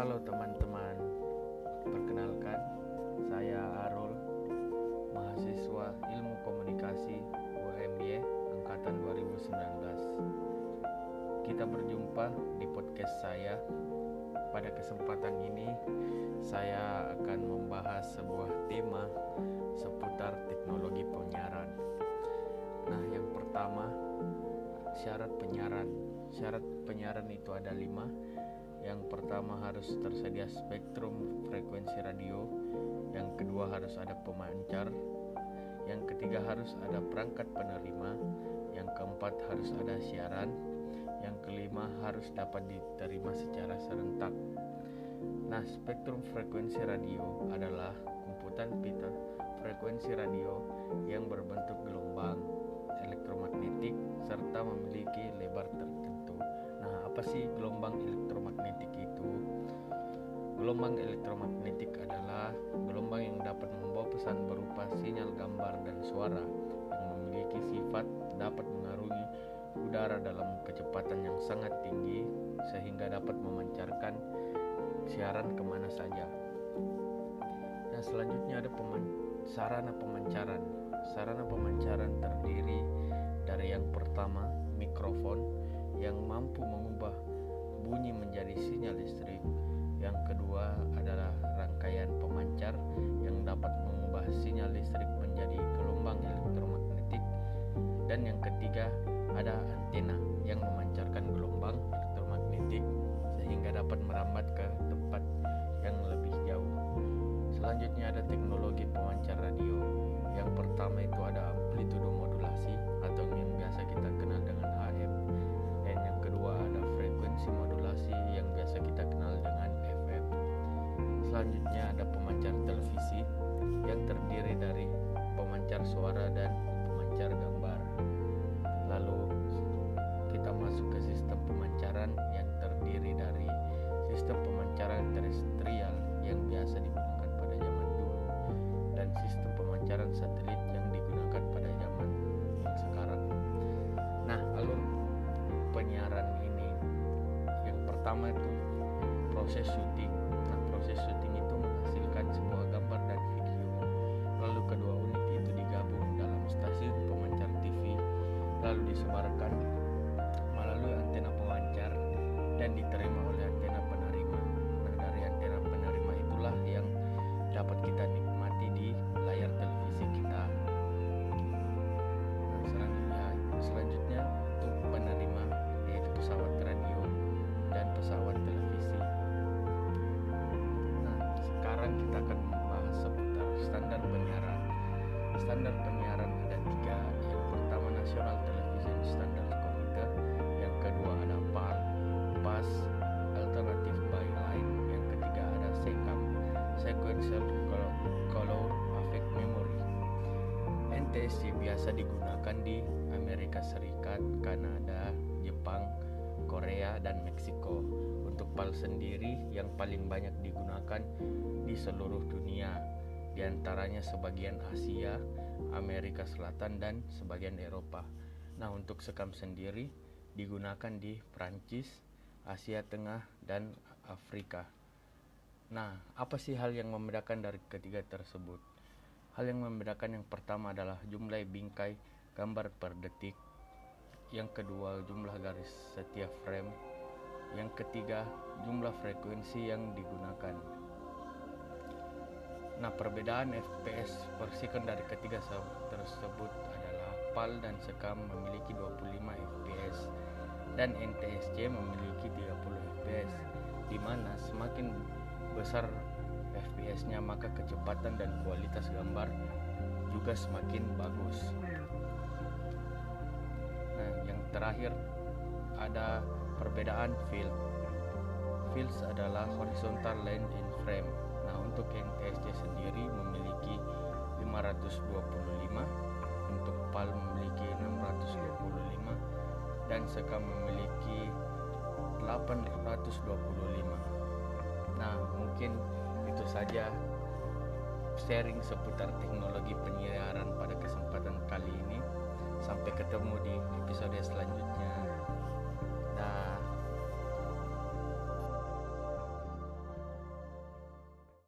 Halo teman-teman, perkenalkan saya Arul, mahasiswa Ilmu Komunikasi UMY angkatan 2019. Kita berjumpa di podcast saya. Pada kesempatan ini, saya akan membahas sebuah tema seputar teknologi penyiaran. Nah, yang pertama, syarat penyiaran. Syarat penyiaran itu ada lima yang pertama harus tersedia spektrum frekuensi radio, yang kedua harus ada pemancar, yang ketiga harus ada perangkat penerima, yang keempat harus ada siaran, yang kelima harus dapat diterima secara serentak. Nah, spektrum frekuensi radio adalah kumpulan pita frekuensi radio yang berbentuk gelombang elektromagnetik serta memiliki lebar tertentu. Nah, apa sih gelombang elektromagnetik itu? Gelombang elektromagnetik adalah gelombang yang dapat membawa pesan berupa sinyal gambar dan suara yang memiliki sifat dapat mengarungi udara dalam kecepatan yang sangat tinggi sehingga dapat memancarkan siaran ke mana saja. Nah, selanjutnya ada peman sarana pemancaran. Sarana pemancaran terdiri dari yang pertama mikrofon yang mampu mengubah bunyi menjadi sinyal listrik. Yang kedua adalah rangkaian pemancar yang dapat mengubah sinyal listrik menjadi gelombang elektromagnetik. Dan yang ketiga ada antena yang memancarkan gelombang elektromagnetik sehingga dapat merambat ke tempat yang lebih jauh. Selanjutnya ada teknologi pemancar radio. Yang pertama itu ada amplitudo Selanjutnya ada pemancar televisi yang terdiri dari pemancar suara dan pemancar gambar. Lalu kita masuk ke sistem pemancaran yang terdiri dari sistem pemancaran terestrial yang biasa digunakan pada zaman dulu dan sistem pemancaran satelit yang digunakan pada zaman yang sekarang. Nah, alur penyiaran ini yang pertama itu proses syuting. Standar penyiaran ada tiga. Yang pertama National Television Standard Committee, yang kedua ada PAL, PAS Alternative Byline, yang ketiga ada SECAM, Sequential Color Affect Memory. NTSC biasa digunakan di Amerika Serikat, Kanada, Jepang, Korea, dan Meksiko. Untuk PAL sendiri yang paling banyak digunakan di seluruh dunia, di antaranya sebagian Asia, Amerika Selatan, dan sebagian Eropa. Nah, untuk sekam sendiri digunakan di Prancis, Asia Tengah, dan Afrika. Nah, apa sih hal yang membedakan dari ketiga tersebut? Hal yang membedakan yang pertama adalah jumlah bingkai gambar per detik. Yang kedua, jumlah garis setiap frame. Yang ketiga, jumlah frekuensi yang digunakan. Nah, perbedaan FPS per second dari ketiga tersebut adalah PAL dan SECAM memiliki 25 FPS dan NTSC memiliki 30 FPS di mana semakin besar FPS-nya maka kecepatan dan kualitas gambar juga semakin bagus. Nah, yang terakhir ada perbedaan field. Fields adalah horizontal line in frame. Untuk NTSC sendiri memiliki 525, untuk PAL memiliki 625 dan SECAM memiliki 825. Nah, mungkin itu saja sharing seputar teknologi penyiaran pada kesempatan kali ini. Sampai ketemu di episode selanjutnya.